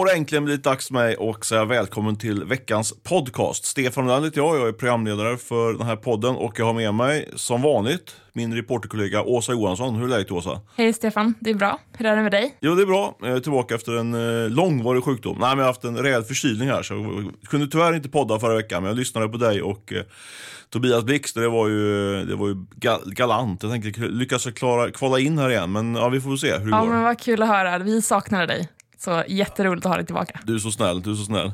har det äntligen blivit dags för mig att säga välkommen till veckans podcast. Stefan Lund heter jag, jag är programledare för den här podden och jag har med mig som vanligt min reporterkollega Åsa Johansson. Hur är läget Åsa? Hej Stefan, det är bra. Hur är det med dig? Jo, det är bra. Jag är tillbaka efter en eh, långvarig sjukdom. Nej, men jag har haft en rejäl förkylning här så jag kunde tyvärr inte podda förra veckan men jag lyssnade på dig och eh, Tobias Blixt, det var ju, det var ju gal galant. Jag tänkte lyckas klara, kvala in här igen men ja, vi får se hur det ja, går. Men vad kul att höra. Vi saknade dig. Så jätteroligt att ha dig tillbaka. Du är så snäll, du är så snäll.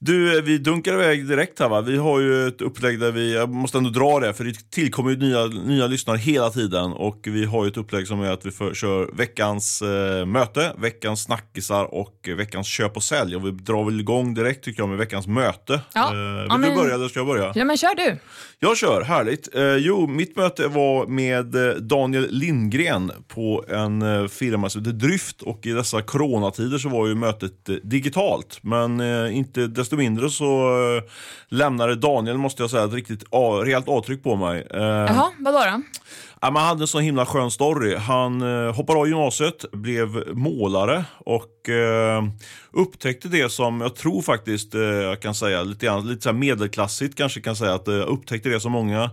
Du, vi dunkar iväg direkt här va. Vi har ju ett upplägg där vi, jag måste ändå dra det för det tillkommer ju nya, nya lyssnare hela tiden och vi har ju ett upplägg som är att vi för, kör veckans eh, möte, veckans snackisar och veckans köp och sälj. Och vi drar väl igång direkt tycker jag med veckans möte. Ja. Eh, vill Ja, men- du börja eller ska jag börja? Ja, men kör du. Jag kör, härligt. Eh, jo, mitt möte var med eh, Daniel Lindgren på en eh, firma som heter Dryft och i dessa coronatider så var ju mötet eh, digitalt. Men inte desto mindre så eh, lämnade Daniel, måste jag säga, ett riktigt rejält avtryck på mig. Eh, Jaha, vadå då? Ja, man hade en så himla skön story. Han eh, hoppade av gymnasiet, blev målare och eh, upptäckte det som jag tror faktiskt eh, jag kan säga lite, grann, lite så medelklassigt kanske kan säga att eh, upptäckte det som många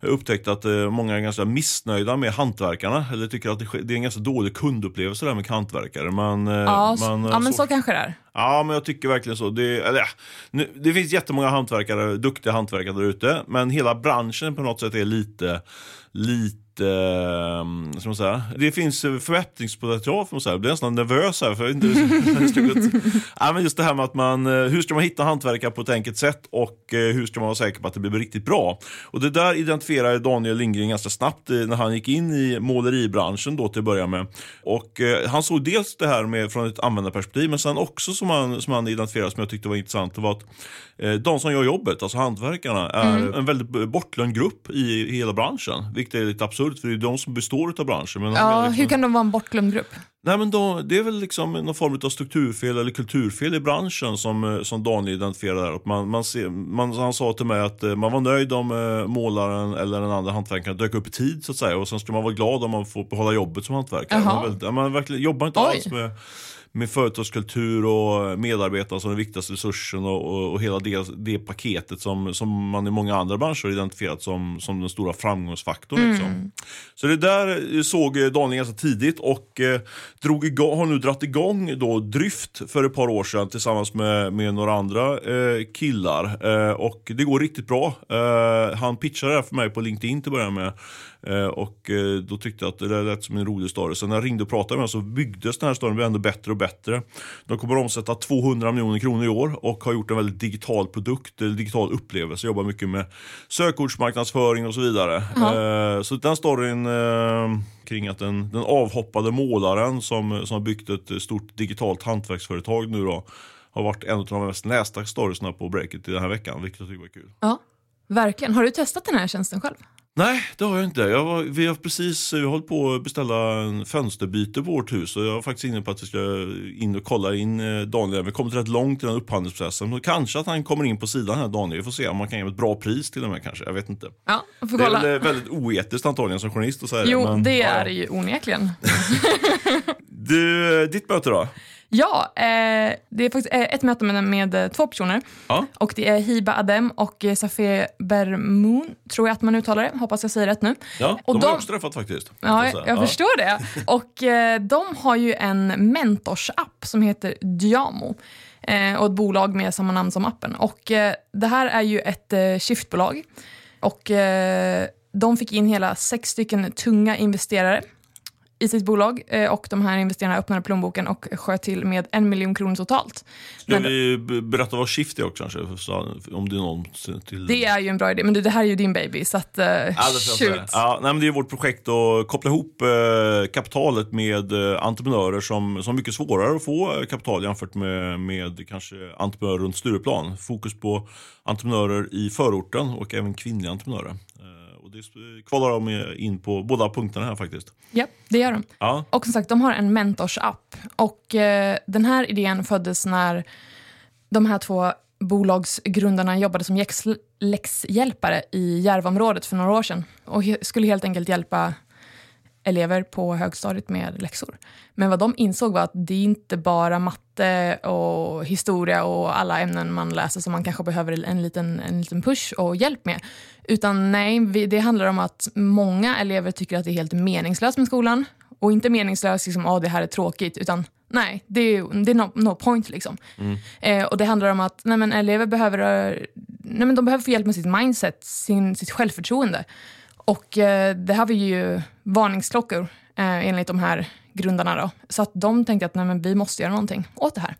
upptäckte att eh, många är ganska missnöjda med hantverkarna eller tycker att det, det är en ganska dålig kundupplevelse där med hantverkare. Man, eh, Ja, man, eh, ja men så- så kanske det är. Ja, men jag tycker verkligen så. Det, eller, ja, nu, det finns jättemånga hantverkare, duktiga hantverkare där ute, men hela branschen på något sätt är lite, lite, ska man säga, det finns eh, förbättringspotential säga. Jag blir nästan nervös här. För inte ja, men just det här med att man, eh, hur ska man hitta hantverkare på ett enkelt sätt och eh, hur ska man vara säker på att det blir riktigt bra? Och det där identifierade Daniel Lindgren ganska snabbt eh, när han gick in i måleribranschen då till att börja med. Och eh, han såg dels det här med från ett användarperspektiv men sen också som han, som han identifierade som jag tyckte var intressant det var att eh, de som gör jobbet, alltså hantverkarna, är en väldigt bortglömd grupp i, i hela branschen. Vilket är lite absurt för det är de som består av branschen. Men de Ja, liksom, hur kan de vara en bortglömd grupp? Nej, men då, det är väl liksom någon form av strukturfel eller kulturfel i branschen som, eh, som Daniel. Och Man, man ser, man, han sa till mig att eh, man var nöjd om eh, målaren eller den andra hantverkaren dök upp i tid så att säga. Och sen ska man vara glad om man får behålla jobbet som hantverkare. Man, väldigt, man verkligen jobbar inte Oj. alls med med företagskultur och medarbetare som den viktigaste resursen och, och, och hela det, det paketet som, som man i många andra branscher har identifierat som, som den stora framgångsfaktorn. Liksom. Så det där eh, såg eh, Daniel ganska tidigt och eh, drog igång, har nu dratt igång då Dryft för ett par år sedan tillsammans med, med några andra eh, killar. Eh, och det går riktigt bra. Eh, han pitchade det här för mig på LinkedIn till att börja med. Eh, och eh, då tyckte jag att det lät som en rolig story. Sen när jag ringde och pratade med honom så byggdes den här storyn ändå bättre och bättre. De kommer att omsätta 200 miljoner kronor i år och har gjort en väldigt digital produkt, eller digital upplevelse. Jobbar mycket med sökordsmarknadsföring och så vidare. Eh, så den storyn kring att den, den avhoppade målaren som, som har byggt ett stort digitalt hantverksföretag nu då har varit en av de mest lästa storiesna på Breakit i den här veckan, vilket jag tycker var kul. Ja, verkligen. Har du testat den här tjänsten själv? Nej, det har jag inte. Jag var, vi har precis vi har hållit på att beställa en fönsterbyte på vårt hus och jag är faktiskt inne på att vi ska in och kolla in eh, Daniel. Vi har kommit rätt långt i den upphandlingsprocessen. Och kanske att han kommer in på sidan här Daniel. Vi får se om man kan ge ett bra pris till och med kanske. Jag vet inte. Ja, får Det är kolla. väl eh, väldigt oetiskt antagligen som journalist att säga Jo, det. men- det är ja. det ju onekligen. Du, eh, ditt möte då? Ja, eh, det är faktiskt eh, ett möte med, med eh, två personer. Ja. Och det är Hiba Adem och eh, Safie Bermoun, tror jag att man uttalar det. Hoppas jag säger rätt nu. Ja, Och de, de- har jag också träffat faktiskt. Ja, jag förstår det. Och eh, de har ju en mentorsapp som heter Diamo. Eh, och ett bolag med samma namn som appen. Och det här är ju ett eh, shiftbolag. Och de fick in hela sex stycken tunga investerare i sitt bolag eh, och de här investerarna öppnade plånboken och sköt till med en miljon kronor totalt. Ska Men- vi berätta vad Shift är också kanske? Så, om det är någon till... Det är ju en bra idé, men det här är ju din baby, så att, jag säga. shoot. ja, nej, men det är vårt projekt att koppla ihop eh, kapitalet med eh, entreprenörer som, som är mycket svårare att få kapital jämfört med, med kanske entreprenörer runt Stureplan. Fokus på entreprenörer i förorten och även kvinnliga entreprenörer. Och det kvalar de in på båda punkterna här faktiskt. Ja, det gör de. Ja, Och som sagt, de har en mentorsapp. Och eh, den här idén föddes när de här två bolagsgrundarna jobbade som läx- läxhjälpare i Järvaområdet för några år sedan. Och skulle helt enkelt hjälpa elever på högstadiet med läxor. Men vad de insåg var att det är inte bara matte och historia och alla ämnen man läser som man kanske behöver en liten, en liten push och hjälp med. Utan nej, det handlar om att många elever tycker att det är helt meningslöst med skolan. Och inte meningslöst, liksom, oh, det här är tråkigt, utan nej, det är, det är no, no point. Liksom. Mm. Eh, och det handlar om att nej, men elever behöver, nej, men de behöver få hjälp med sitt mindset, sin, sitt självförtroende. Och eh, det här var ju varningsklockor eh, enligt de här grundarna. Då. Så att de tänkte att nej, vi måste göra någonting åt det här.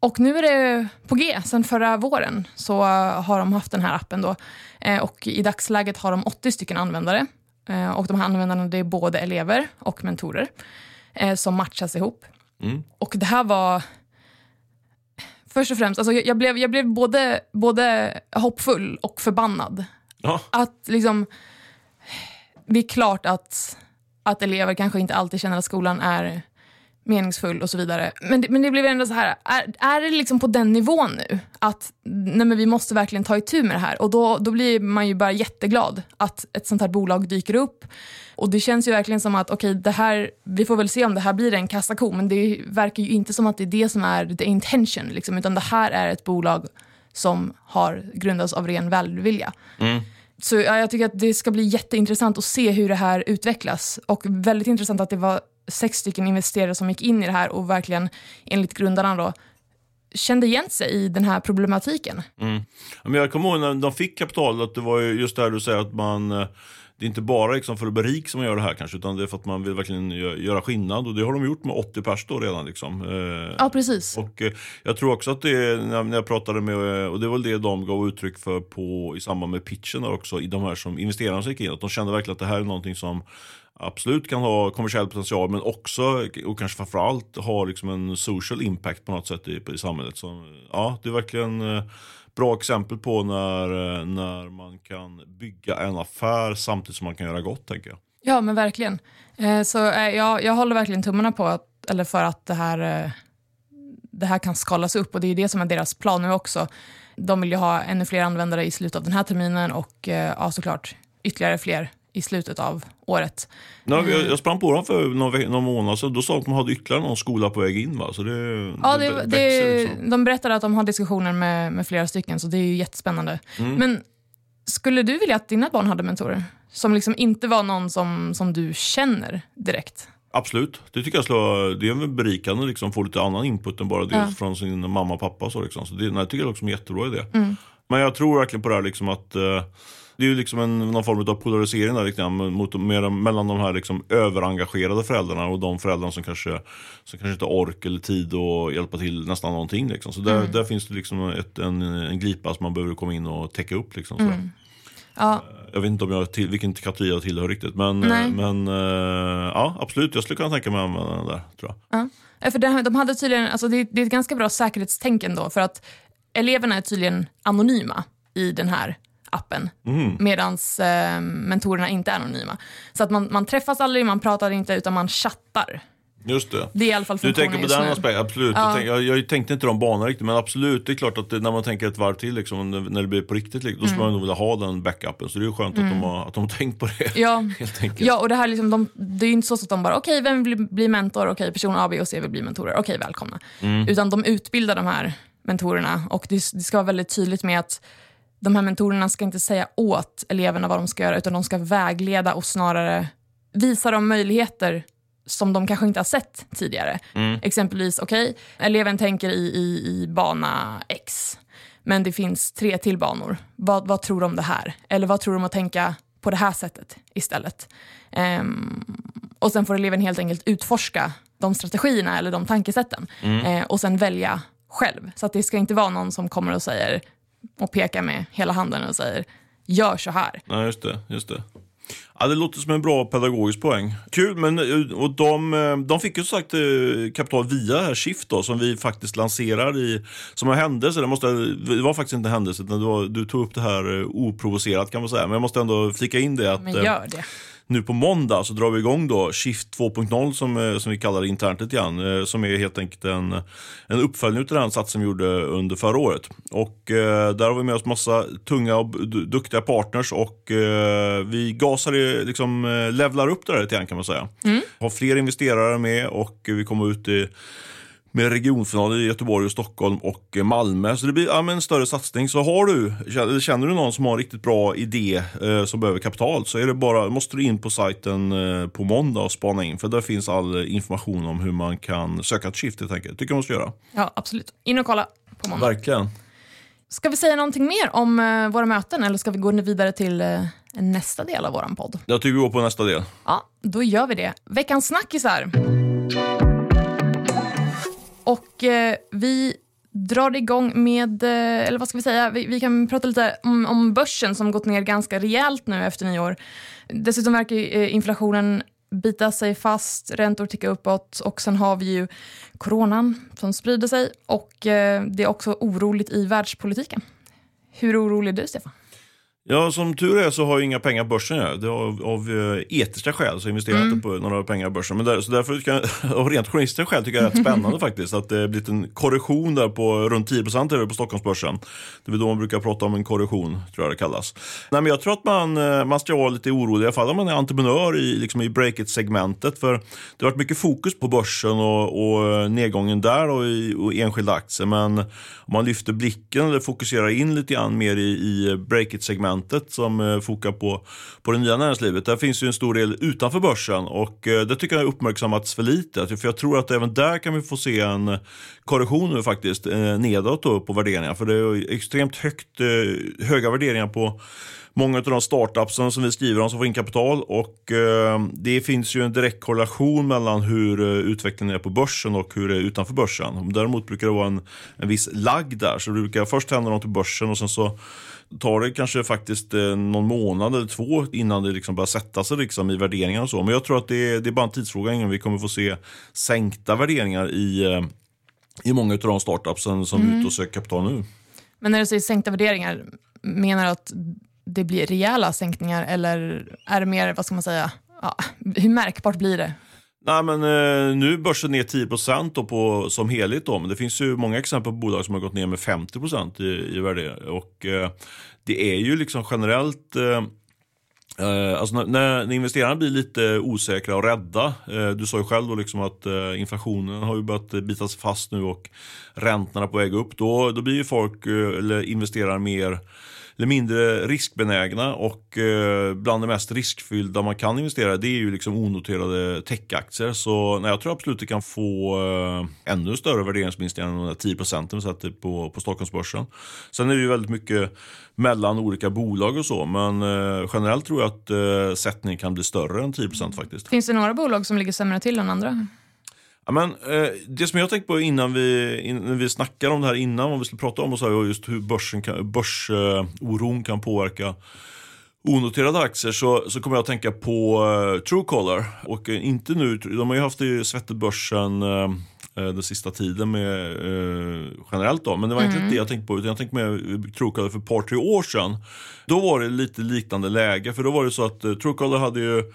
Och nu är det på G. Sen förra våren så har de haft den här appen. Då. Eh, och I dagsläget har de 80 stycken användare. Eh, och de här användarna det är både elever och mentorer eh, som matchas ihop. Mm. Och det här var... Först och främst, alltså jag, jag, blev, jag blev både, både hoppfull och förbannad. Ja. Att liksom... Det är klart att, att elever kanske inte alltid känner att skolan är meningsfull och så vidare. Men det, men det blev ändå så här, är, är det liksom på den nivån nu? Att nej men vi måste verkligen ta itu med det här. Och då, då blir man ju bara jätteglad att ett sånt här bolag dyker upp. Och det känns ju verkligen som att okej, det här, vi får väl se om det här blir en kassako, men det verkar ju inte som att det är det som är the intention, liksom, utan det här är ett bolag som har grundats av ren välvilja. Mm. Så ja, jag tycker att det ska bli jätteintressant att se hur det här utvecklas. Och väldigt intressant att det var sex stycken investerare som gick in i det här och verkligen, enligt grundarna då, kände igen sig i den här problematiken. Mm. Men jag kommer ihåg när de fick kapital, att det var just det här du säger att man eh, det är inte bara liksom för att bli rik som man gör det här kanske, utan det är för att man vill verkligen göra skillnad. Och det har de gjort med 80 pers då redan. Liksom. Eh, ja, precis. Och eh, jag tror också att det, när jag pratade med, och det var det de gav uttryck för på, i samband med pitchen också, i de här som investerarna som gick in, att de kände verkligen att det här är någonting som absolut kan ha kommersiell potential men också och kanske framförallt ha liksom en social impact på något sätt i, i samhället. Så, ja, det är verkligen eh, bra exempel på när, eh, när man kan bygga en affär samtidigt som man kan göra gott tänker jag. Ja men verkligen. Eh, så eh, jag, jag håller verkligen tummarna på att, eller för att det här, det här kan skalas upp och det är det som är deras plan nu också. De vill ju ha ännu fler användare i slutet av den här terminen och ja, såklart ytterligare fler i slutet av året. Ja, jag, jag sprang på dem för någon, någon månad sedan. Då sa de att de hade ytterligare någon skola på väg in. Va? Så det, ja, det, det, det liksom. De berättade att de har diskussioner med, med flera stycken, så det är ju jättespännande. Mm. Men skulle du vilja att dina barn hade mentorer? Som liksom inte var någon som, som du känner direkt? Absolut, det tycker jag slår, det är berikande liksom, att få lite annan input än bara det ja. från sin mamma och pappa. Så, liksom. så det, nej, tycker jag liksom är en jättebra idé. Mm. Men jag tror verkligen på det här liksom att uh, det är ju liksom en, någon form av polarisering där, liksom, mot, med, mellan de här liksom överengagerade föräldrarna och de föräldrarna som kanske, som kanske inte har ork eller tid att hjälpa till nästan någonting. Liksom. Så där, mm. där finns det liksom ett, en, en glipa som man behöver komma in och täcka upp. Liksom, mm. ja. Jag vet inte om jag till, vilken kategori jag tillhör riktigt. Men, men uh, ja, absolut, jag skulle kunna tänka mig att använda den där. Tror jag. Ja. För det, de hade tydligen, alltså det, det är ett ganska bra säkerhetstänk ändå. För att eleverna är tydligen anonyma i den här appen. Mm. Medan eh, mentorerna inte är anonyma. Så att man, man träffas aldrig, man pratar inte, utan man chattar. Just det. Det är i alla fall Du tänker på den aspekten, absolut. Ja. Jag, tänk, jag, jag, tänkte inte de banorna riktigt, men absolut, det är klart att det, när man tänker ett varv till, liksom, när det blir på riktigt, liksom, då skulle mm. man nog vilja ha den backupen. Så det är skönt mm. att, de har, att de har tänkt på det. Ja, ja och det här liksom, de, det är ju inte så att de bara, okej, okay, vem vill bli mentor? Okej, okay, person A, B och C vill bli mentorer. Okej, okay, välkomna. Mm. Utan de utbildar de här mentorerna och det, det ska vara väldigt tydligt med att de här mentorerna ska inte säga åt eleverna vad de ska göra utan de ska vägleda och snarare visa dem möjligheter som de kanske inte har sett tidigare. Mm. Exempelvis, okej, okay, eleven tänker i, i, i bana X, men det finns tre till banor. Vad, vad tror de om det här? Eller vad tror de att tänka på det här sättet istället? Um, och sen får eleven helt enkelt utforska de strategierna eller de tankesätten mm. uh, och sen välja själv. Så att det ska inte vara någon som kommer och säger och pekar med hela handen och säger gör så här. Ja, just det. Just det. Ja, det låter som en bra pedagogisk poäng. Kul, men eh, och de, eh, de fick ju som sagt eh, kapital via Shift då, som vi faktiskt lanserar i, som en händelse. Det, måste, det var faktiskt inte en händelse, utan var, du tog upp det här oprovocerat kan man säga. Men jag måste ändå flika in det. Att, men gör det. Nu på måndag så drar vi igång då Shift 2.0 som, eh, som vi kallar det internt lite grann. Eh, som är helt enkelt en, en uppföljning av den satsen vi gjorde under förra året. Och eh, där har vi med oss massa tunga och duktiga partners och eh, vi gasar, liksom eh, levlar upp det där lite grann kan man säga. Mm. Har fler investerare med och vi kommer ut i med regionfinaler i Göteborg, och Stockholm och Malmö. Så det blir ja, en större satsning. Så har du, känner du någon som har en riktigt bra idé eh, som behöver kapital så är det bara, måste du in på sajten eh, på måndag och spana in. För där finns all information om hur man kan söka ett skift helt enkelt. tycker jag måste göra. Ja, absolut. In och kolla på måndag. Verkligen. Ska vi säga någonting mer om eh, våra möten eller ska vi gå vidare till eh, nästa del av vår podd? Jag tycker vi går på nästa del. Ja, då gör vi det. Veckans snackisar. Och eh, vi drar igång med, eh, eller vad ska vi säga, vi, vi kan prata lite om, om, börsen som gått ner ganska rejält nu efter nyår. Dessutom verkar eh, inflationen bita sig fast, räntor tickar uppåt och sen har vi ju coronan som sprider sig och eh, det är också oroligt i världspolitiken. Hur orolig är du, Stefan? Ja, som tur är så har jag inga pengar på börsen. Jag. Det av, av uh, etiska skäl så investerar jag mm. inte på några pengar på börsen. Men där, så därför, kan, av rent journalistiska skäl, tycker jag det är rätt spännande faktiskt. Att det blivit en korrektion där på runt 10 procent på Stockholmsbörsen. Det är då man brukar prata om en korrektion, tror jag det kallas. Nej, men jag tror att man, eh, man ska vara lite orolig, i alla fall om man är entreprenör i, liksom i break-it-segmentet. För det har varit mycket fokus på börsen och, och nedgången där och i och enskilda aktier. Men om man lyfter blicken eller fokuserar in lite grann mer i, i break-it-segmentet segmentet som eh, fokar på, på det nya näringslivet. Där finns ju en stor del utanför börsen och eh, det tycker jag uppmärksammats för lite. För jag tror att även där kan vi få se en korrektion nu faktiskt eh, nedåt då på värderingar. För det är extremt högt, höga värderingar på många av de startupsen som vi skriver om som får in kapital. Och, eh, det finns ju en direkt korrelation mellan hur eh, utvecklingen är på börsen och hur det är utanför börsen. Däremot brukar det vara en, en viss lagg där. Så det brukar först hända något på börsen och sen så tar det kanske faktiskt eh, någon månad eller två innan det liksom börjar sätta sig liksom i värderingar och så. Men jag tror att det är, det är bara en tidsfråga innan vi kommer få se sänkta värderingar i, i många av de startupsen som mm. är ute och söker kapital nu. Men när du säger sänkta värderingar, menar du att det blir rejäla sänkningar eller är det mer, vad ska man säga, ja, hur märkbart blir det? Nej, men, eh, nu är börsen ner 10 då på, som helhet. Då, men det finns ju många exempel på bolag som har gått ner med 50 i, i värde. Och, eh, det är ju liksom generellt eh, eh alltså när, när investerarna blir lite osäkra och rädda, eh, du sa ju själv då liksom att eh, inflationen har ju börjat bita sig fast nu och räntorna på väg upp, då, då blir ju folk, eh, eller investerare mer eller mindre riskbenägna och eh, bland det mest riskfyllda man kan investera det är ju liksom onoterade techaktier. Så nej, jag tror absolut det kan få eh, ännu större värderingsminskningar än de där 10 procenten vi sätter på, på Stockholmsbörsen. Sen är det ju väldigt mycket mellan olika bolag och så, men eh, generellt tror jag att eh, sättningen kan bli större än 10 procent faktiskt. Finns det några bolag som ligger sämre till än andra? Ja, men, eh, det som jag tänkte på innan vi, innan vi snackade om det här innan, vad vi skulle prata om, och så här, just hur börsen kan, börsoron eh, kan påverka onoterade aktier så, så kommer jag att tänka på uh, Truecaller. Och uh, inte nu, de har ju haft det svettigt börsen uh, den sista tiden med, generellt då. Men det var mm. inte det jag tänkte på utan jag tänkte med Truecaller för ett par, tre år sedan. Då var det lite liknande läge för då var det så att Truecaller hade ju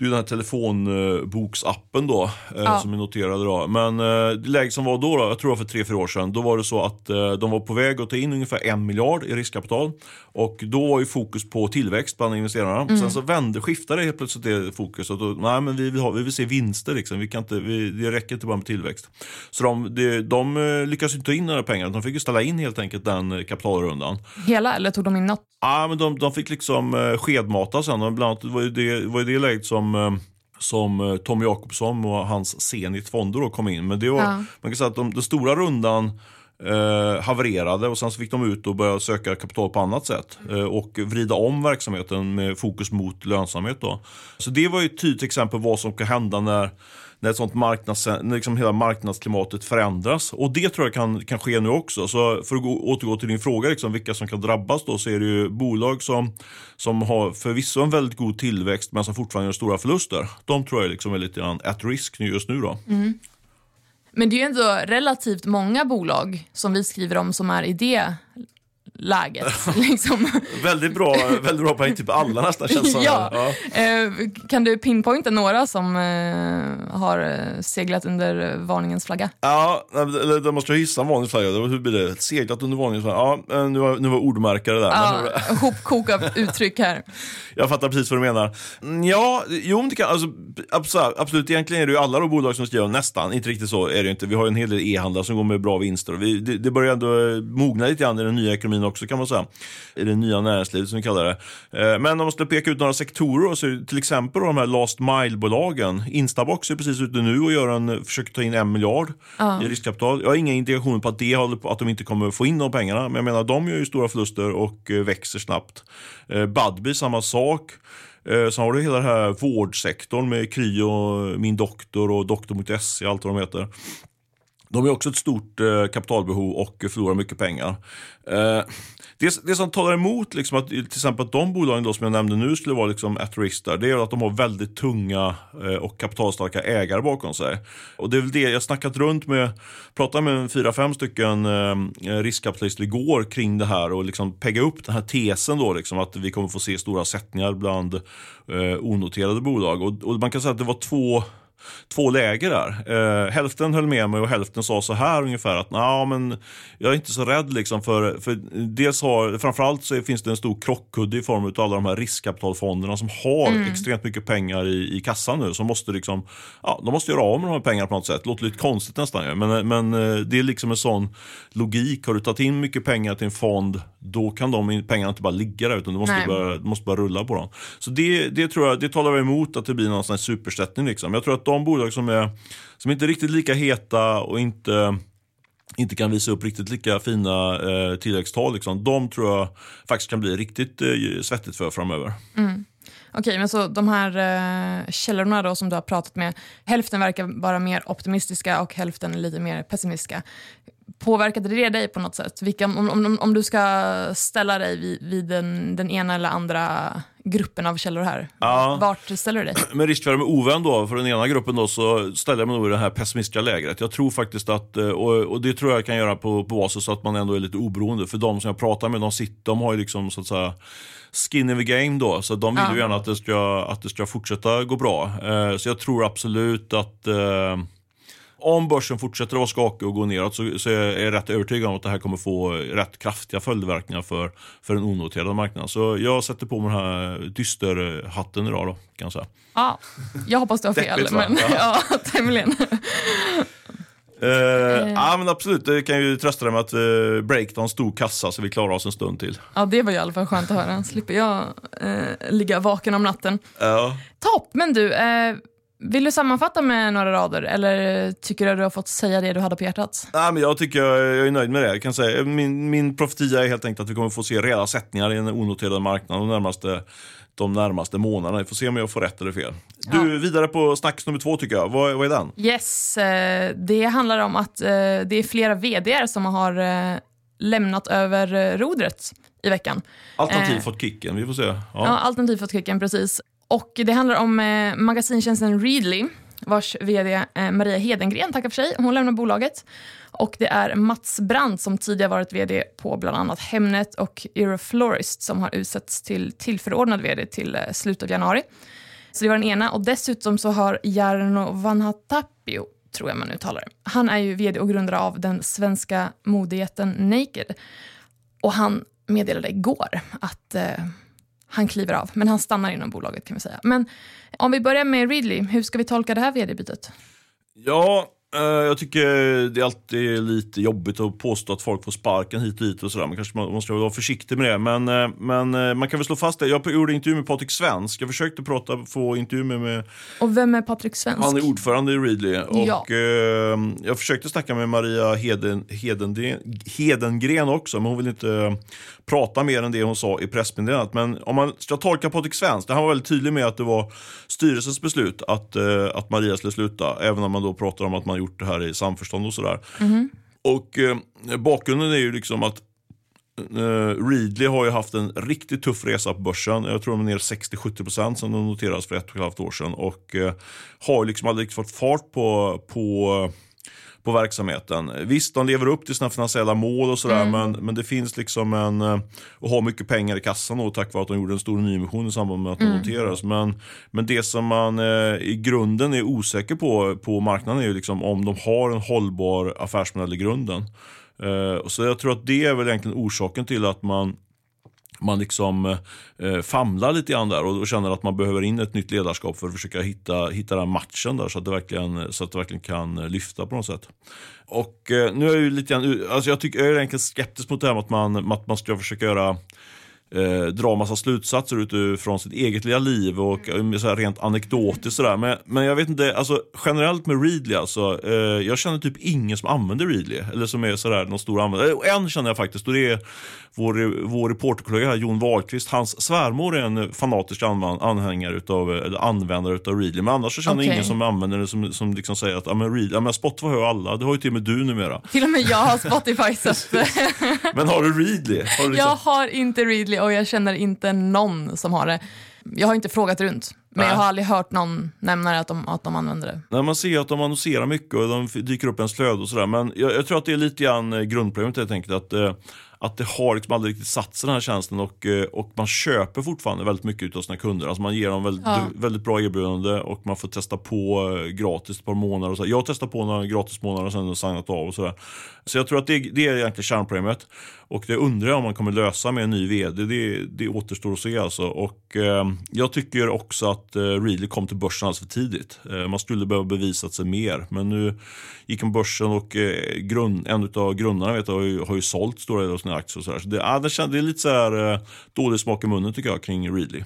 det är den här telefonboksappen då, eh, ja. som är noterade då. Men eh, det läge som var då, då jag tror det var för tre, fyra år sedan, då var det så att eh, de var på väg att ta in ungefär en miljard i riskkapital. Och då var ju fokus på tillväxt bland investerarna. Mm. Sen så vände, skiftade helt plötsligt det fokuset. Då, nej, men vi vill, ha, vi vill se vinster, liksom. vi kan inte, vi, det räcker inte bara med tillväxt. Så de, de, de lyckades inte ta in några pengar, de fick ju ställa in helt enkelt den kapitalrundan. Hela, eller tog de in något? Ja, men de, de fick liksom skedmata sen. Bland annat var det, var det läget som Eh, som eh, Tommy Jakobsson och hans Zenit Fonder då kom in. Men det var, ja. man kan säga att de, den stora rundan eh, havererade och sen så fick de ut och börja söka kapital på annat sätt eh, och vrida om verksamheten med fokus mot lönsamhet. Då. Så det var ju ett tydligt exempel på vad som kan hända när när, sånt marknads, när liksom hela marknadsklimatet förändras. Och det tror jag kan, kan ske nu också. Så för att gå, återgå till din fråga, liksom, vilka som kan drabbas då, så är det ju bolag som, som har förvisso en väldigt god tillväxt men som fortfarande gör stora förluster. De tror jag liksom är lite grann at risk just nu. Då. Mm. Men det är ju ändå relativt många bolag som vi skriver om som är i det läget. liksom. väldigt, bra, väldigt bra poäng, typ alla nästan känns som. ja. ja. Eh, kan du pinpointa några som eh, har eh, seglat under varningens flagga? Ja, eller då måste jag hissa en varningens flagga. Hur blir det? Seglat under varningens flagga? Ja, eh, nu var, nu var ordmärkare där. Ja, hopkok av uttryck här. Jag fattar precis vad du menar. Mm, ja, jo, det kan, alltså, absolut, egentligen är det ju alla de bolag som skriver nästan, inte riktigt så är det ju inte. Vi har ju en hel del e-handlare som går med bra vinster. Vi, det, det börjar ändå mogna lite grann i den nya ekonomin också kan man säga. I det nya näringslivet som vi kallar det. Eh, men om man skulle peka ut några sektorer, så till exempel de här last mile-bolagen. Instabox är precis ute nu och gör en, försöker ta in en miljard ja. i riskkapital. Jag har inga indikationer på att, det håller på, att de inte kommer få in de pengarna, men jag menar de gör ju stora förluster och eh, växer snabbt. Eh, Budbee, samma sak. Eh, sen har du hela den här vårdsektorn med Kry och Min Doktor och Doktor mot Doktor.se, allt vad de heter. De har också ett stort eh, kapitalbehov och förlorar mycket pengar. Eh, det, det som talar emot liksom att till exempel att de bolagen då som jag nämnde nu skulle vara liksom at risk där, det är att de har väldigt tunga eh, och kapitalstarka ägare bakom sig. Och det är väl det jag snackat runt med, pratade med fyra, fem stycken eh, riskkapitalister igår kring det här och liksom pegga upp den här tesen då liksom att vi kommer få se stora sättningar bland eh, onoterade bolag. Och, och man kan säga att det var två två läger där. Eh, hälften höll med mig och hälften sa så här ungefär att nah, men jag är inte så rädd liksom för, för dels har, framförallt så finns det en stor krockkudde i form av alla de här riskkapitalfonderna som har mm. extremt mycket pengar i, i kassan nu som måste liksom, ja, de måste göra av med de här pengarna på något sätt. Låter lite konstigt nästan men, men eh, det är liksom en sån logik. Har du tagit in mycket pengar till en fond, då kan de pengarna inte bara ligga där utan du måste, börja, du måste bara rulla på dem. Så det, det tror jag, det talar emot att det blir någon sån supersättning liksom. Jag tror att de bolag som är som inte är riktigt lika heta och inte inte kan visa upp riktigt lika fina eh, tillväxttal, liksom, de tror jag faktiskt kan bli riktigt eh, svettigt för framöver. Mm. Okej, okay, men så de här eh, källorna då som du har pratat med, hälften verkar vara mer optimistiska och hälften lite mer pessimistiska. Påverkade det dig på något sätt? Vilka, om, om, om du ska ställa dig vid, vid den, den ena eller andra gruppen av källor här, ja. vart ställer du dig? Med risk för att ovän då, för den ena gruppen då, så ställer jag mig nog i det här pessimistiska lägret. Jag tror faktiskt att, eh, och, och det tror jag kan göra på, på basis så att man ändå är lite oberoende. För de som jag pratar med, de, sitter, de har ju liksom så att säga skin in the game då, så de vill ja. ju gärna att det, ska, att det ska fortsätta gå bra. Eh, så jag tror absolut att eh, om börsen fortsätter att vara skakig och gå neråt så, så är jag rätt övertygad om att det här kommer få rätt kraftiga följdverkningar för, för den onoterade marknaden. Så jag sätter på mig den här dysterhatten idag då, kan jag säga. Ja, jag hoppas du har fel, men ja, tämligen. Uh, uh. Ja men absolut, det kan ju trösta dig med att uh, Breakdown stod kassa så vi klarar oss en stund till. Ja det var i alla fall skönt att höra, slipper jag uh, ligga vaken om natten. Ja. Topp, men du, vill du sammanfatta med några rader eller tycker du att du har fått säga det du hade på hjärtat? Nej, men jag tycker jag är nöjd med det. Jag kan säga, min, min profetia är helt enkelt att vi kommer få se rejäla sättningar i den onoterade marknaden de närmaste, de närmaste månaderna. Vi får se om jag får rätt eller fel. Ja. Du, vidare på snacks nummer två tycker jag. Vad, vad är den? Yes, eh, det handlar om att eh, det är flera vd som har eh, lämnat över rodret i veckan. Alternativt fått kicken, vi får se. Ja, ja alternativt fått kicken, precis. Och det handlar om eh, magasintjänsten Readly vars vd eh, Maria Hedengren tackar för sig. Hon lämnar bolaget. Och det är Mats Brandt som tidigare varit vd på bland annat Hemnet och Euroflorist som har utsetts till tillförordnad vd till eh, slutet av januari. Så det var den ena. Och dessutom så har Jarno Vanhatapio, tror jag man uttalar det. Han är ju vd och grundare av den svenska modejätten Naked. Och han meddelade igår att eh, han kliver av, men han stannar inom bolaget kan vi säga. Men om vi börjar med Ridley, hur ska vi tolka det här vd-bytet? Ja, eh, jag tycker det är alltid lite jobbigt att påstå att folk får sparken hit och dit och sådär. Man kanske måste vara försiktig med det. Men, eh, men eh, man kan väl slå fast det. Jag gjorde intervju med Patrik Svensk. Jag försökte prata, få intervju med, med... Och vem är Patrik Svensk? Han är ordförande i Readly. Och ja. eh, jag försökte snacka med Maria Heden, Hedengren, Hedengren också, men hon vill inte prata mer än det hon sa i pressmeddelandet. Men om man ska tolka Patrik Svensk, han var väldigt tydlig med att det var styrelsens beslut att, eh, att Maria skulle sluta. Även om man då pratar om att man gjort det här i samförstånd och sådär. Mm. Och eh, bakgrunden är ju liksom att Uh, Readly har ju haft en riktigt tuff resa på börsen. Jag tror de är ner 60-70% sen de noterades för ett och ett halvt år sedan. Och uh, har liksom aldrig fått fart på, på på verksamheten. Visst, de lever upp till sina finansiella mål och sådär, mm. men, men det finns liksom en... Eh, och har mycket pengar i kassan då, tack vare att de gjorde en stor nyemission i samband med att de mm. noterades. Men, men det som man eh, i grunden är osäker på på marknaden är ju liksom om de har en hållbar affärsmodell i grunden. Eh, så jag tror att det är väl egentligen orsaken till att man man liksom eh, famlar lite grann där och, och känner att man behöver in ett nytt ledarskap för att försöka hitta, hitta den matchen där så att, det verkligen, så att det verkligen kan lyfta på något sätt. Och eh, nu är jag ju lite grann, alltså jag, tycker, jag är egentligen skeptisk mot det här med att man, att man ska försöka göra eh, dra massa slutsatser utifrån sitt eget lilla liv och mm. så här rent anekdotiskt sådär. Men, men jag vet inte, alltså generellt med Readly alltså, eh, jag känner typ ingen som använder Readly. Eller som är sådär någon stor användare. Eh, en känner jag faktiskt och det är vår, vår reporterkollega här, Jon Wahlqvist. Hans svärmor är en fanatisk anhängare utav, eller användare utav Readly. Men annars så känner okay. ingen som använder det som, som liksom säger att ja, men Readly, ja, men Spotify har ju alla, det har ju till och med du numera. Till och med jag har Spotify. så men har du Readly? Har du liksom... Jag har inte Readly och jag känner inte någon som har det. Jag har inte frågat runt, men Nej. jag har aldrig hört någon nämna att de, att de använder det. Nej, man ser att de annonserar mycket och de dyker upp ens flöde och sådär. Men jag, jag, tror att det är lite grann eh, grundproblemet helt enkelt. Att, eh, att det har liksom aldrig riktigt satt sig den här tjänsten och, eh, och man köper fortfarande väldigt mycket av sina kunder. Alltså man ger dem väldigt, ja. väldigt bra erbjudande och man får testa på gratis ett par månader. Och så. Jag har testat på några gratismånader och sen signat av och sådär. Så jag tror att det, det är egentligen kärnproblemet. Och det undrar jag om man kommer lösa med en ny vd. Det, det återstår att se alltså. Och eh, jag tycker också att eh, Readly kom till börsen alldeles för tidigt. Eh, man skulle behöva bevisa sig mer. Men nu gick han på börsen och eh, grund, en av grundarna vet jag, har, ju, har ju sålt stora delar av sina aktier. Och så, så det, ja, det, det är lite så här, eh, dålig smak i munnen tycker jag kring Readly.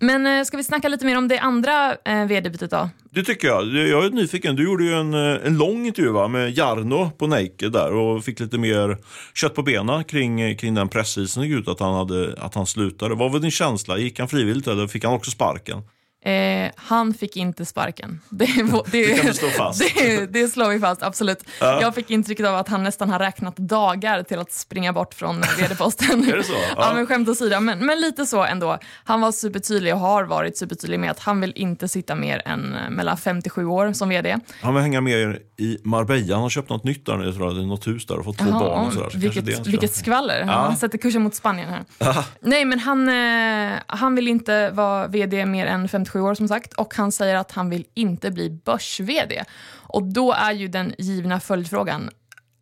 Men eh, ska vi snacka lite mer om det andra eh, vd-bytet då? Det tycker jag. Jag är nyfiken. Du gjorde ju en, eh, en lång intervju va? med Jarno på Nike där och fick lite mer kött på benen kring, eh, kring den pressisen gick ut att han, hade, att han slutade. Vad var din känsla? Gick han frivilligt eller fick han också sparken? Eh, han fick inte sparken. Det, det, det kan slå fast. Det, det slår vi fast, absolut. Ja. Jag fick intrycket av att han nästan har räknat dagar till att springa bort från vd-posten. Är det så? Ja. ja, men skämt åsido, men, men lite så ändå. Han var supertydlig och har varit supertydlig med att han vill inte sitta mer än eh, mellan 57 år som vd. Han vill hänga med i Marbella. Han har köpt något nytt där nu, tror jag. Något hus där och fått två Aha, barn och sådär. Så vilket, vilket skvaller. Ja. Han sätter kursen mot Spanien här. Nej, men han, eh, han vill inte vara vd mer än 57 27 år som sagt och han säger att han vill inte bli börs-vd. Och då är ju den givna följdfrågan,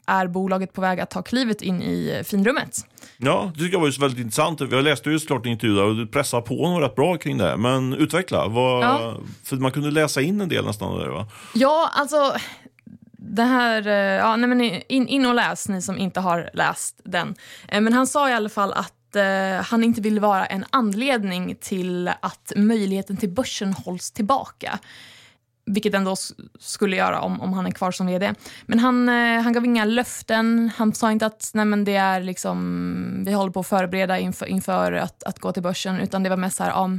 är bolaget på väg att ta klivet in i finrummet? Ja, det tycker jag var väldigt intressant. Jag läste ju såklart en intervju och du pressade på honom rätt bra kring det. Men utveckla, vad, ja. för man kunde läsa in en del nästan där va? Ja, alltså det här, eh, ja, nej men in, in och läs ni som inte har läst den. Eh, men han sa i alla fall att eh, han inte vill vara en anledning till att möjligheten till börsen hålls tillbaka. Vilket ändå skulle göra om, om han är kvar som vd. Men han, eh, han gav inga löften. Han sa inte att nej men det är liksom, vi håller på att förbereda inför, inför att, att gå till börsen. Utan det var mest så här, ja,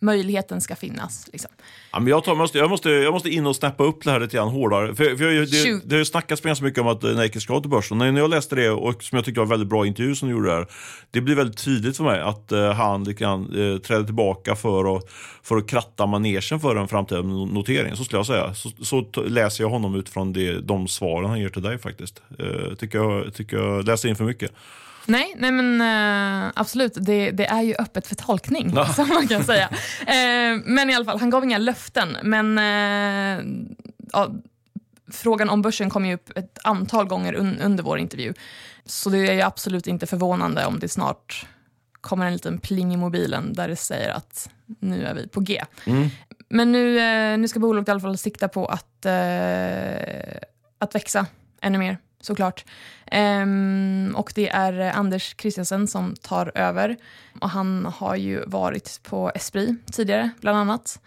möjligheten ska finnas. Liksom. Ja, men jag, tar, måste, jag, måste, jag måste in och snappa upp det här lite grann hårdare. För, för jag, det, det har ju snackats ganska mycket om att Nike ska till börsen. När jag läste det, och som jag tycker var en väldigt bra intervju som du gjorde där, det blir väldigt tydligt för mig att uh, han grann, uh, träder tillbaka för att, för att kratta manegen för en framtida notering. Så skulle jag säga. Så, så läser jag honom utifrån det, de svaren han ger till dig faktiskt. Uh, tycker, jag, tycker jag läser in för mycket. Nej, nej men uh, absolut. Det, det, är ju öppet för tolkning, ja. som man kan säga. Uh, men i alla fall, han gav inga löften. Men uh, ja, frågan om börsen kom ju upp ett antal gånger un under vår intervju. Så det är ju absolut inte förvånande om det snart kommer en liten pling i mobilen där det säger att nu är vi på G. Mm. Men nu, nu ska bolaget i alla fall sikta på att, att växa ännu mer såklart. Um, och det är Anders Christiansen som tar över. Och han har ju varit på Esprit tidigare, bland annat.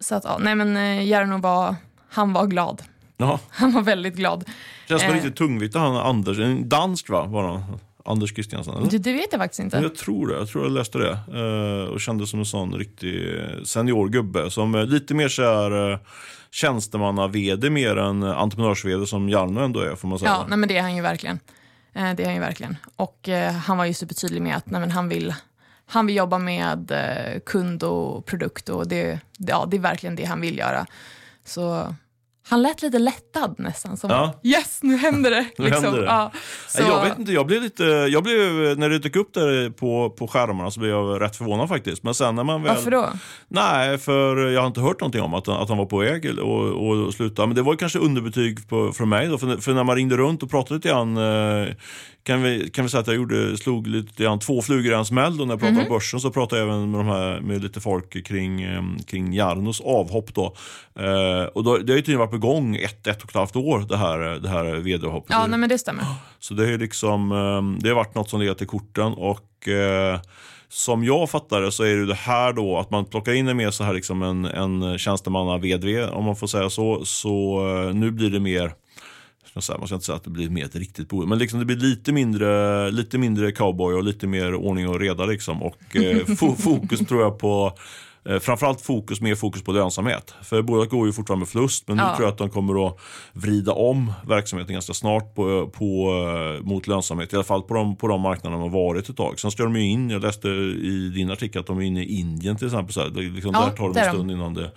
Så att, ja, nej men eh, Jarno var, han var glad. Jaha. Han var väldigt glad. Känns som eh. riktigt tungvikt han Anders, en dansk va? Var han? Anders Christiansen? Det, det, vet jag faktiskt inte. Jag tror det. Jag tror jag läste det. Uh, och kändes som en sån riktig senior gubbe. Som lite mer så här, uh, tjänstemanna-vd mer än entreprenörs-vd som Jarno ändå är, får man säga. Ja, nej, men det är han ju verkligen. Eh, det är han ju verkligen. Och eh, han var ju supertydlig med att nej, men han, vill, han vill jobba med eh, kund och produkt och det, det, ja, det är verkligen det han vill göra. Så han lät lite lättad nästan. Som, Ja. Yes, nu händer det! Nu liksom. händer det. Ja, så, Jag vet inte, jag blev lite, jag blev, när det dök upp där på, på skärmarna så blev jag rätt förvånad faktiskt. Men sen när man väl... Varför då? Nej, för jag har inte hört någonting om att, att han var på väg och, och sluta. Men det var kanske underbetyg på, från mig då. För, för när man ringde runt och pratade lite grann eh, kan vi, kan vi säga att jag gjorde, slog lite grann två flugor i en smäll när jag pratade om börsen så pratade jag även med, de här, med lite folk kring, eh, kring Jarnos avhopp då. Eh, och då, det har ju tydligen varit på gång ett, ett och ett halvt år det här, det här vd-avhoppet. Ja, nej, men det stämmer. Så det, är liksom, eh, det har varit något som legat i korten och eh, som jag fattar det så är det det här då att man plockar in mer så här liksom en, en tjänstemanna-VD om man får säga så. Så eh, nu blir det mer ska jag säga, man ska inte säga att det blir mer ett riktigt boende, men liksom det blir lite mindre, lite mindre cowboy och lite mer ordning och reda. Liksom. Och eh, fo- fokus tror jag på Eh, framförallt fokus, mer fokus på lönsamhet. För bolaget går ju fortfarande med förlust men nu Ja. tror jag att de kommer att vrida om verksamheten ganska snart på, på, eh, mot lönsamhet. I alla fall på de, på de marknaderna de har varit ett tag. Sen ska de ju in, jag läste i din artikel att de är inne i Indien till exempel. Så här, liksom, Ja, där tar är en de. stund innan, det,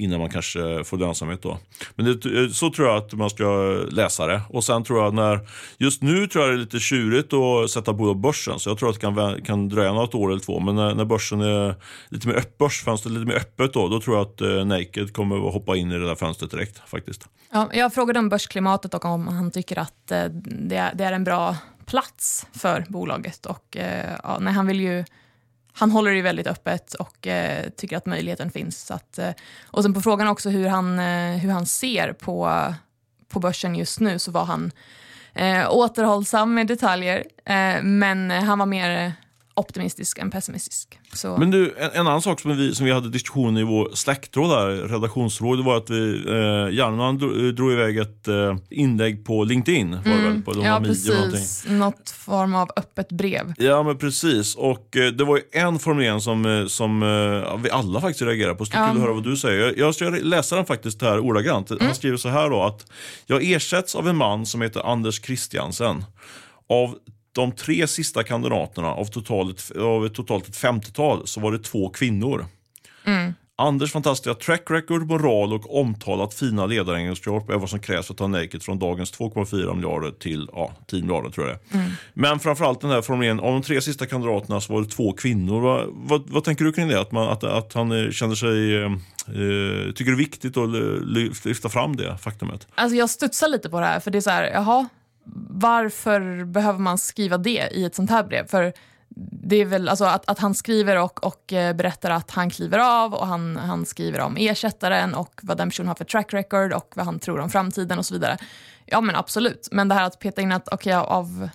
innan man kanske får lönsamhet då. Men det, eh, så tror jag att man ska läsa det. Och sen tror jag när, just nu tror jag det är lite tjurigt att sätta bolag på börsen. Så jag tror att det kan, kan dröja något år eller två. Men när, när börsen är lite mer öpp, börsfönstret är lite mer öppet då, då tror jag att eh, Naked kommer att hoppa in i det där fönstret direkt faktiskt. Ja, jag frågade om börsklimatet och om han tycker att eh, det, är, det är en bra plats för bolaget. Och, eh, ja, nej, han, vill ju, han håller det ju väldigt öppet och eh, tycker att möjligheten finns. Så att, eh, och sen på frågan också hur han, eh, hur han ser på, på börsen just nu så var han eh, återhållsam med detaljer. Eh, men han var mer optimistisk än pessimistisk. Så, Men du, en, en annan sak som vi, som vi hade diskussion i vår släkttråd där, redaktionsråd, det var att vi, eh, Jarno drog, drog iväg ett eh, inlägg på LinkedIn. Var det väl, på, de Mm. ja, precis. Något form av öppet brev. Ja men precis och eh, det var ju en formulering som, eh, som eh, vi alla faktiskt reagerar på. Är Ja. kul höra vad du säger. Jag- Jag läsa den faktiskt här ordagrant. Han skriver så här då att jag ersätts av en man som heter Anders Christiansen. Av de tre sista kandidaterna av totalt, av totalt ett 50-tal så var det två kvinnor. Anders fantastiska track record, moral och omtalat fina ledaregenskaper är vad som krävs för att ta Naked från dagens 2,4 miljarder till ja, 10 miljarder tror jag det är. Men framförallt den här formuleringen, av de tre sista kandidaterna så var det två kvinnor. Vad, vad, vad tänker du kring det? Att, man, att, att han eh, känner sig, eh, eh, tycker det är viktigt att ly- lyfta fram det faktumet? Alltså jag studsar lite på det här, för det är så här, jaha, varför behöver man skriva det i ett sånt här brev? För det är väl alltså att, att han skriver och, och eh, berättar att han kliver av och han, han skriver om ersättaren och vad den personen har för track record och vad han tror om framtiden och så vidare. Ja men absolut, men det här att peta in att okej av,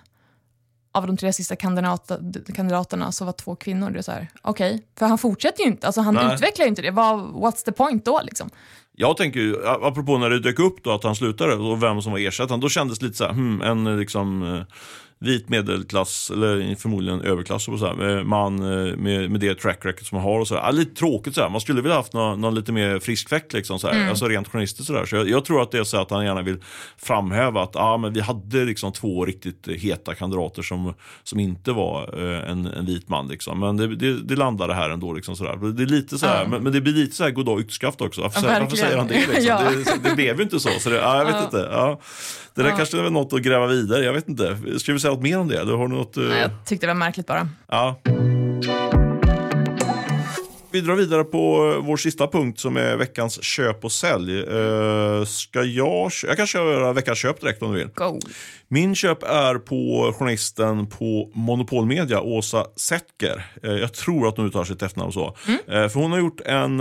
av de tre sista kandidaterna så var två kvinnor, det är så här, okej, för han fortsätter ju inte, alltså han Nej. utvecklar ju inte det, vad, what's the point då liksom? Jag tänker ju, apropå när det dök upp då att han slutade och vem som var ersättaren, då kändes det lite så här, hmm, en eh, liksom eh, vit medelklass, eller förmodligen överklass, och så här, man eh, med, med det track record som man har och så här. Lite tråkigt så här. man skulle vilja haft någon, någon lite mer frisk fläkt liksom, så här. alltså rent journalistiskt sådär. Så jag, jag tror att det är så att han gärna vill framhäva att ah, men vi hade liksom två riktigt heta kandidater som, som inte var eh, en, en vit man liksom. Men det, det, det landade här ändå liksom sådär. Det är lite så här, Ja. men, men det blir lite så här goddag yxskaft också. Varför, Ja, varför säger han det liksom? Ja. det, det blev ju inte så. så det, ja, jag vet inte. Ja. Det där kanske är något att gräva vidare. Jag vet inte. Ska vi säga något mer om det? Du har du något, eh, Nej, jag tyckte det var märkligt bara. ja. Vi drar vidare på eh, vår sista punkt som är veckans köp och sälj. Eh, ska jag, jag kan köra veckans köp direkt om du vill. Go! Min köp är på journalisten på Monopol Media, Åsa Settger. Eh, Jag tror att hon uttalar sitt efternamn så. Eh, För hon har gjort en,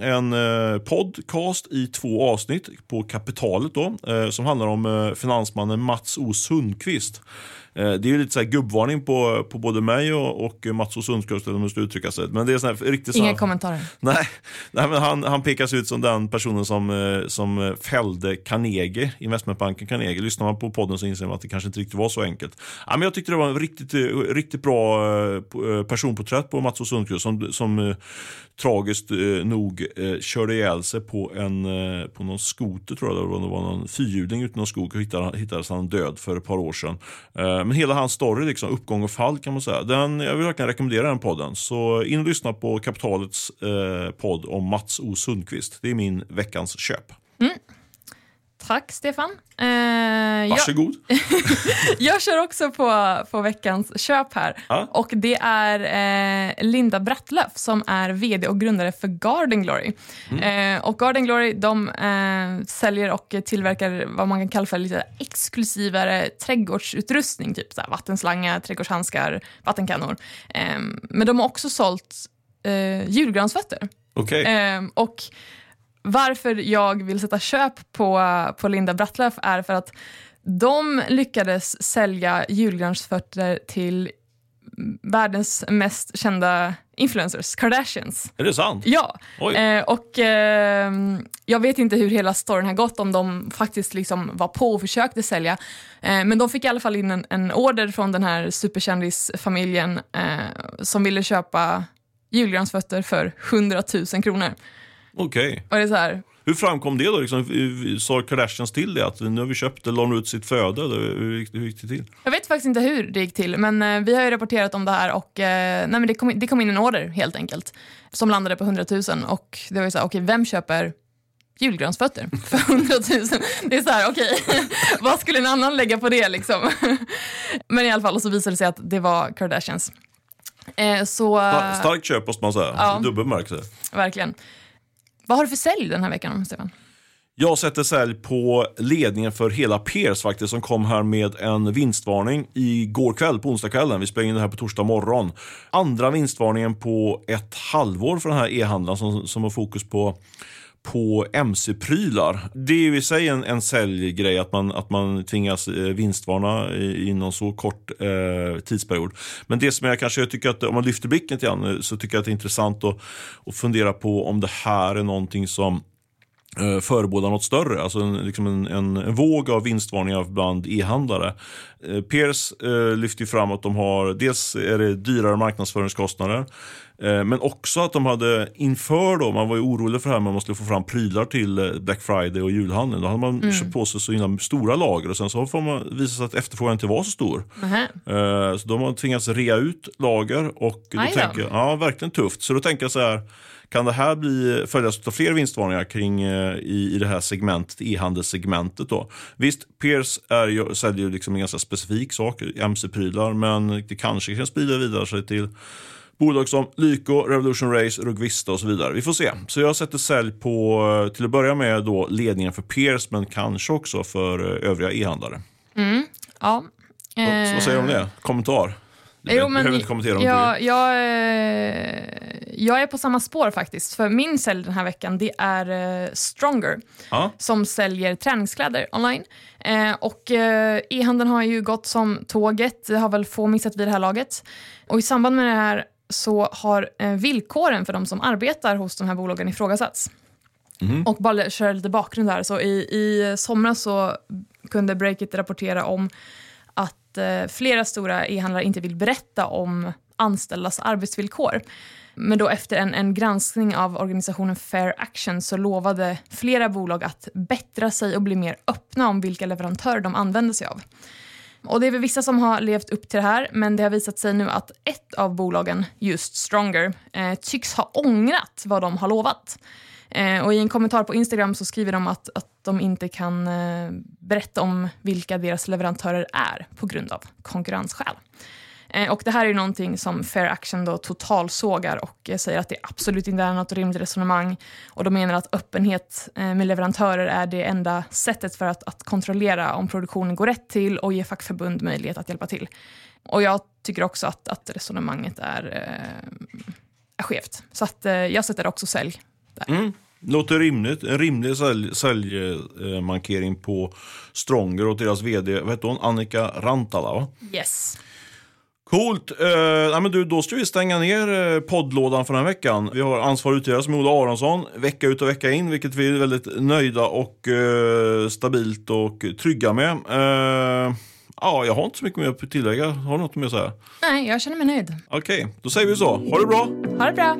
en podcast i två avsnitt på Kapitalet då, som handlar om finansmannen Mats O Sundqvist. Eh, Det är ju lite så här gubbvarning på, på både mig och, och Mats O Sundqvist, eller hur man ska uttrycka sig. Men det är sån här, riktigt sån Inga här, kommentarer. Nej, nej men han, han pekas ut som den personen som, eh, som fällde Carnegie, investmentbanken Carnegie. Lyssnar man på podden så inser man att det kanske inte riktigt var så enkelt. Ja, men jag tyckte det var en riktigt, eh, riktigt bra personporträtt på Mats O Sundqvist som, som tragiskt nog körde ihjäl sig på, en, på någon skoter tror jag det var. Det var någon fyrhjuling ute i någon skog och hittade, hittades han död för ett par år sedan. Men hela hans story, liksom, uppgång och fall kan man säga. Den, jag vill verkligen rekommendera den podden. Så in och lyssna på Kapitalets eh, podd om Mats O Sundqvist. Det är min veckans köp. Tack Stefan. Eh, jag, Varsågod. jag kör också på, på veckans köp här. Ja. Och det är eh, Linda Brattlöf som är vd och grundare för Garden Glory. Mm. Eh, och Garden Glory de eh, säljer och tillverkar vad man kan kalla för lite exklusivare trädgårdsutrustning, typ så här, vattenslangar, trädgårdshandskar, vattenkannor. Eh, men de har också sålt eh, julgransfötter. Okej. Ehm, och varför jag vill sätta köp på, på Linda Brattlöf är för att de lyckades sälja julgransfötter till världens mest kända influencers, Kardashians. Är det sant? Ja, eh, och ehm, jag vet inte hur hela storyn har gått, om de faktiskt liksom var på och försökte sälja. Eh, men de fick i alla fall in en, en order från den här superkändisfamiljen eh, som ville köpa julgransfötter för 100 000 kronor. Okej. Och det är så här, Hur framkom det då? Liksom, sa Kardashians till det? Att nu har vi köpt det, la ut sitt föde? Eller Hur gick, hur gick det till? jag vet faktiskt inte hur det gick till, men eh, vi har ju rapporterat om det här och eh, nej, men det, kom, det kom in en order helt enkelt som landade på 100 000 och det var ju så här, okej, vem köper julgransfötter för 100 000? Det är så här, okej, vad skulle en annan lägga på det liksom? men i alla fall, och så visade det sig att det var Kardashians. Eh, så, Star- Starkt köp måste man säga. Ja. Dubbel bemärkelse. verkligen. Vad har du för sälj den här veckan, Stefan? Jag sätter sälj på ledningen för hela Peers faktiskt som kom här med en vinstvarning igår kväll på onsdagskvällen. Vi spelar in det här på torsdag morgon. Andra vinstvarningen på ett halvår för den här e-handlaren som, som har fokus på på mc-prylar. Det är ju i sig en, en säljgrej att man, att man tvingas eh, vinstvarna i- inom så kort eh, tidsperiod. Men det som jag kanske tycker att om man lyfter blicken lite grann eh, så tycker jag att det är intressant att, att fundera på om det här är någonting som eh, förebådar något större. Alltså en, liksom en, en, en våg av vinstvarningar bland e-handlare. Eh, Peers eh, lyfter fram att de har, dels är det dyrare marknadsföringskostnader, eh, men också att de hade inför då, man var ju orolig för det här man skulle få fram prylar till eh, Black Friday och julhandeln. Då hade man köpt på sig så himla stora lager och sen så får man visa sig att efterfrågan inte var så stor. Eh, Så de har tvingats rea ut lager och då Aj tänker jag, ja verkligen tufft. Så då tänker jag så här, kan det här bli, följas av fler vinstvarningar kring eh, i, i det här segmentet, e-handelssegmentet då? Visst, Peers är ju, säljer ju liksom en ganska specifik sak, mc-prylar, men det kanske kan sprida vidare sig till bolag som Lyko, Revolution Race, Rugvista och så vidare. Vi får se. Så jag sätter sälj på, eh, till att börja med då ledningen för Peers, men kanske också för eh, övriga e-handlare. Ja. Så, vad säger du om det? Kommentar? Du Jo, behöver men inte kommentera om jag, jag, eh, jag är på samma spår faktiskt. För min sälj den här veckan det är eh, Stronger Ja. som säljer träningskläder online. Eh, och eh, e-handeln har ju gått som tåget, det har väl få missat vid det här laget. Och i samband med det här så har eh, villkoren för de som arbetar hos de här bolagen ifrågasatts. Och bara köra lite bakgrund där. Så i, I somras så kunde Breakit rapportera om att eh, flera stora e-handlare inte vill berätta om anställdas arbetsvillkor. Men då efter en, en granskning av organisationen Fair Action så lovade flera bolag att bättra sig och bli mer öppna om vilka leverantörer de använder sig av. Och det är väl vissa som har levt upp till det här, men det har visat sig nu att ett av bolagen, just Stronger, eh, tycks ha ångrat vad de har lovat. Eh, och I en kommentar på Instagram så skriver de att, att de inte kan eh, berätta om vilka deras leverantörer är på grund av konkurrensskäl. Eh, och det här är ju någonting som Fair Action då totalsågar och eh, säger att det absolut inte är något rimligt resonemang. Och de menar att öppenhet eh, med leverantörer är det enda sättet för att, att kontrollera om produktionen går rätt till och ge fackförbund möjlighet att hjälpa till. Och jag tycker också att, att resonemanget är, eh, är skevt. Så att, eh, jag sätter också sälj där. Mm. Låter rimligt. En rimlig sälj- säljmarkering på Stronger och deras vd, vad heter hon? Annika Rantala va? Yes. Coolt! Eh, ja, men du, då ska vi stänga ner eh, poddlådan för den här veckan. Vi har ansvarig utgivare som Ola Aronsson, vecka ut och vecka in, vilket vi är väldigt nöjda och eh, stabilt och trygga med. Eh, ja, jag har inte så mycket mer att tillägga. Har du något mer att säga? Nej, jag känner mig nöjd. Okej, då säger vi så. Ha det bra! Ha det bra!